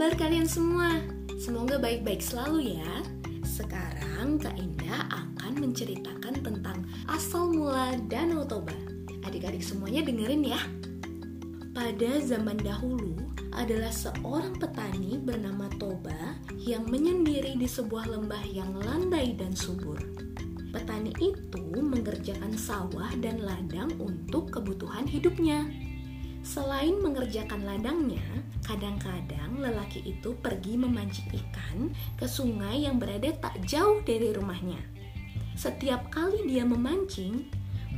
kabar kalian semua? Semoga baik-baik selalu ya. Sekarang Kak Indah akan menceritakan tentang asal mula Danau Toba. Adik-adik semuanya dengerin ya. Pada zaman dahulu, adalah seorang petani bernama Toba yang menyendiri di sebuah lembah yang landai dan subur. Petani itu mengerjakan sawah dan ladang untuk kebutuhan hidupnya. Selain mengerjakan ladangnya, kadang-kadang lelaki itu pergi memancing ikan ke sungai yang berada tak jauh dari rumahnya. Setiap kali dia memancing,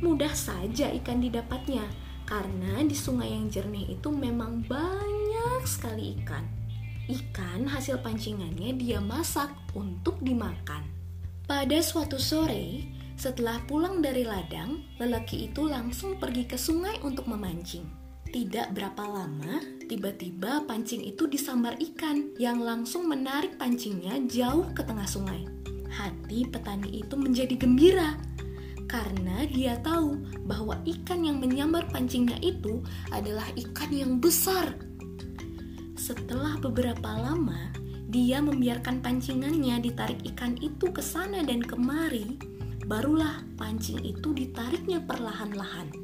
mudah saja ikan didapatnya karena di sungai yang jernih itu memang banyak sekali ikan. Ikan hasil pancingannya dia masak untuk dimakan. Pada suatu sore, setelah pulang dari ladang, lelaki itu langsung pergi ke sungai untuk memancing. Tidak berapa lama, tiba-tiba pancing itu disambar ikan yang langsung menarik pancingnya jauh ke tengah sungai. Hati petani itu menjadi gembira karena dia tahu bahwa ikan yang menyambar pancingnya itu adalah ikan yang besar. Setelah beberapa lama, dia membiarkan pancingannya ditarik ikan itu ke sana dan kemari. Barulah pancing itu ditariknya perlahan-lahan.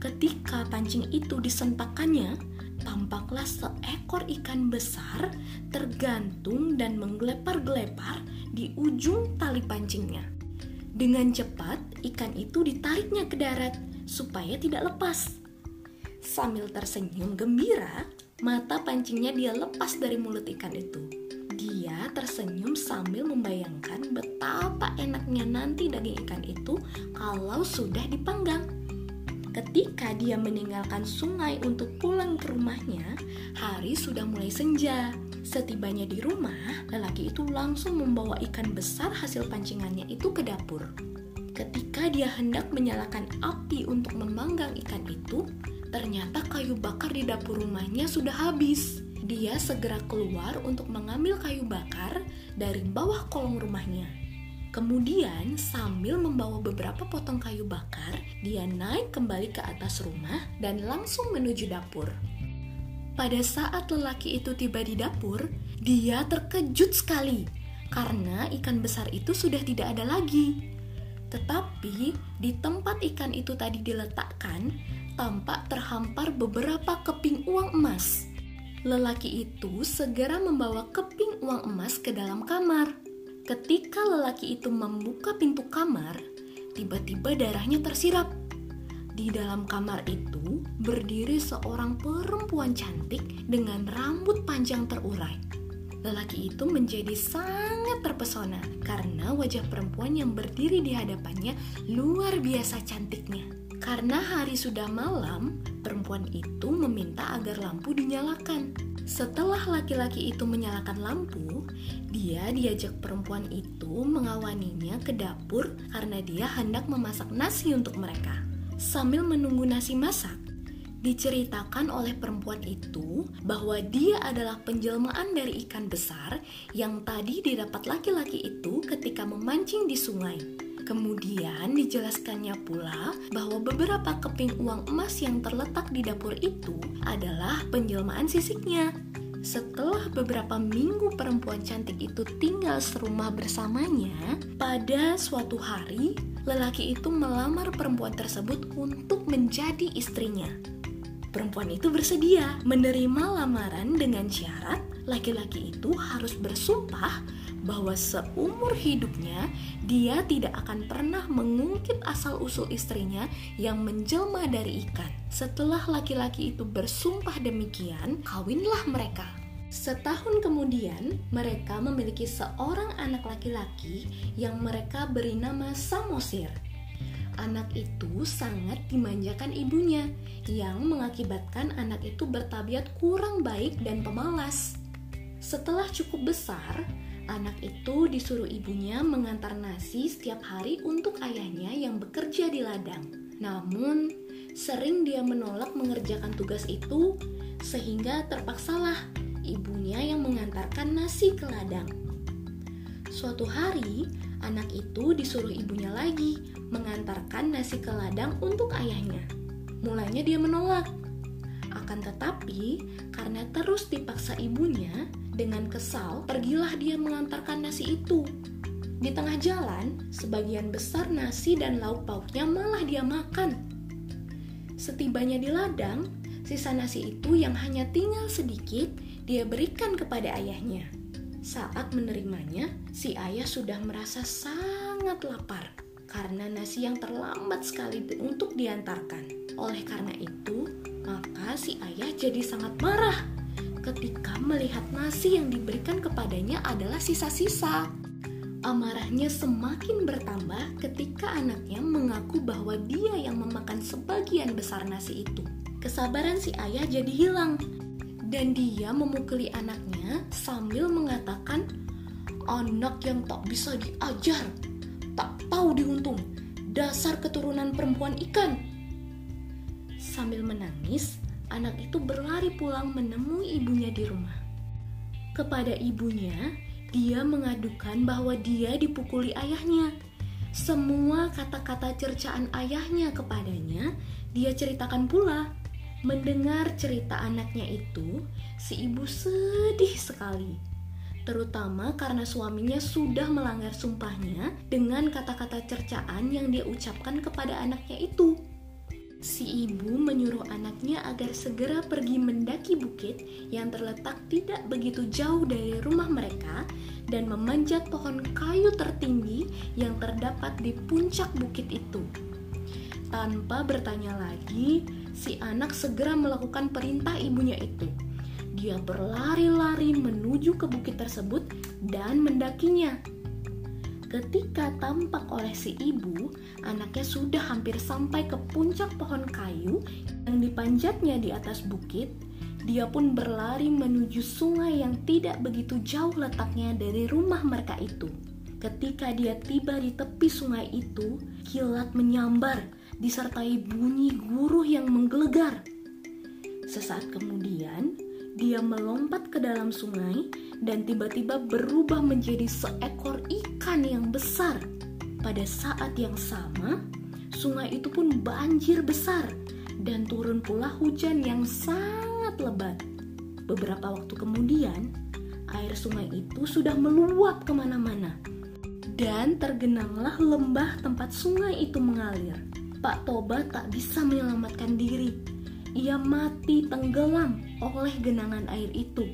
Ketika pancing itu disentakannya, tampaklah seekor ikan besar tergantung dan menggelepar-gelepar di ujung tali pancingnya. Dengan cepat, ikan itu ditariknya ke darat supaya tidak lepas. Sambil tersenyum gembira, mata pancingnya dia lepas dari mulut ikan itu. Dia tersenyum sambil membayangkan betapa enaknya nanti daging ikan itu kalau sudah dipanggang. Ketika dia meninggalkan sungai untuk pulang ke rumahnya, hari sudah mulai senja. Setibanya di rumah, lelaki itu langsung membawa ikan besar hasil pancingannya itu ke dapur. Ketika dia hendak menyalakan api untuk memanggang ikan itu, ternyata kayu bakar di dapur rumahnya sudah habis. Dia segera keluar untuk mengambil kayu bakar dari bawah kolong rumahnya. Kemudian, sambil membawa beberapa potong kayu bakar, dia naik kembali ke atas rumah dan langsung menuju dapur. Pada saat lelaki itu tiba di dapur, dia terkejut sekali karena ikan besar itu sudah tidak ada lagi. Tetapi di tempat ikan itu tadi diletakkan, tampak terhampar beberapa keping uang emas. Lelaki itu segera membawa keping uang emas ke dalam kamar. Ketika lelaki itu membuka pintu kamar, tiba-tiba darahnya tersirap. Di dalam kamar itu berdiri seorang perempuan cantik dengan rambut panjang terurai. Lelaki itu menjadi sangat terpesona karena wajah perempuan yang berdiri di hadapannya luar biasa cantiknya. Karena hari sudah malam, perempuan itu meminta agar lampu dinyalakan. Setelah laki-laki itu menyalakan lampu, dia diajak perempuan itu mengawaninya ke dapur karena dia hendak memasak nasi untuk mereka. Sambil menunggu nasi masak, diceritakan oleh perempuan itu bahwa dia adalah penjelmaan dari ikan besar yang tadi didapat laki-laki itu ketika memancing di sungai. Kemudian dijelaskannya pula bahwa beberapa keping uang emas yang terletak di dapur itu adalah penjelmaan sisiknya. Setelah beberapa minggu perempuan cantik itu tinggal serumah bersamanya, pada suatu hari lelaki itu melamar perempuan tersebut untuk menjadi istrinya. Perempuan itu bersedia menerima lamaran dengan syarat laki-laki itu harus bersumpah bahwa seumur hidupnya dia tidak akan pernah mengungkit asal-usul istrinya yang menjelma dari ikan. Setelah laki-laki itu bersumpah demikian, kawinlah mereka. Setahun kemudian, mereka memiliki seorang anak laki-laki yang mereka beri nama Samosir. Anak itu sangat dimanjakan ibunya, yang mengakibatkan anak itu bertabiat kurang baik dan pemalas. Setelah cukup besar, anak itu disuruh ibunya mengantar nasi setiap hari untuk ayahnya yang bekerja di ladang. Namun, sering dia menolak mengerjakan tugas itu sehingga terpaksalah ibunya yang mengantarkan nasi ke ladang. Suatu hari, anak itu disuruh ibunya lagi mengantarkan nasi ke ladang untuk ayahnya. Mulanya dia menolak. Akan tetapi, karena terus dipaksa ibunya, Dengan kesal, pergilah dia mengantarkan nasi itu. Di tengah jalan, sebagian besar nasi dan lauk pauknya malah dia makan. Setibanya di ladang, sisa nasi itu yang hanya tinggal sedikit dia berikan kepada ayahnya. Saat menerimanya, si ayah sudah merasa sangat lapar karena nasi yang terlambat sekali untuk diantarkan. Oleh karena itu, maka si ayah jadi sangat marah ketika melihat nasi yang diberikan kepadanya adalah sisa-sisa. Amarahnya semakin bertambah ketika anaknya mengaku bahwa dia yang memakan sebagian besar nasi itu. Kesabaran si ayah jadi hilang dan dia memukuli anaknya sambil mengatakan, "Anak yang tak bisa diajar, tak tahu diuntung, dasar keturunan perempuan ikan." Sambil menangis, anak itu berlari pulang menemui ibunya di rumah. Kepada ibunya, dia mengadukan bahwa dia dipukuli ayahnya. Semua kata-kata cercaan ayahnya kepadanya, dia ceritakan pula. Mendengar cerita anaknya itu, si ibu sedih sekali. Terutama karena suaminya sudah melanggar sumpahnya dengan kata-kata cercaan yang dia ucapkan kepada anaknya itu. Si ibu menyuruh anaknya agar segera pergi mendaki bukit yang terletak tidak begitu jauh dari rumah mereka dan memanjat pohon kayu tertinggi yang terdapat di puncak bukit itu. Tanpa bertanya lagi, si anak segera melakukan perintah ibunya itu. Dia berlari-lari menuju ke bukit tersebut dan mendakinya. Ketika tampak oleh si ibu, anaknya sudah hampir sampai ke puncak pohon kayu yang dipanjatnya di atas bukit. Dia pun berlari menuju sungai yang tidak begitu jauh letaknya dari rumah mereka itu. Ketika dia tiba di tepi sungai itu, kilat menyambar disertai bunyi guruh yang menggelegar. Sesaat kemudian, dia melompat ke dalam sungai dan tiba-tiba berubah menjadi seekor ikan yang besar. Pada saat yang sama, sungai itu pun banjir besar dan turun pula hujan yang sangat lebat. Beberapa waktu kemudian, air sungai itu sudah meluap ke mana-mana dan tergenanglah lembah tempat sungai itu mengalir. Pak Toba tak bisa menyelamatkan diri. Ia mati tenggelam oleh genangan air itu.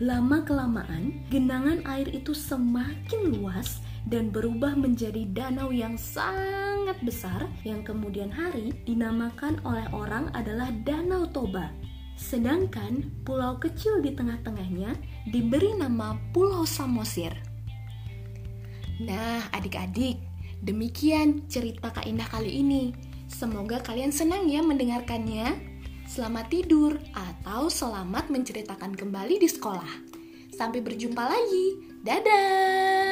Lama-kelamaan, genangan air itu semakin luas dan berubah menjadi danau yang sangat besar yang kemudian hari dinamakan oleh orang adalah Danau Toba. Sedangkan pulau kecil di tengah-tengahnya diberi nama Pulau Samosir. Nah, adik-adik, Demikian cerita Kak Indah kali ini. Semoga kalian senang ya mendengarkannya. Selamat tidur atau selamat menceritakan kembali di sekolah. Sampai berjumpa lagi. Dadah.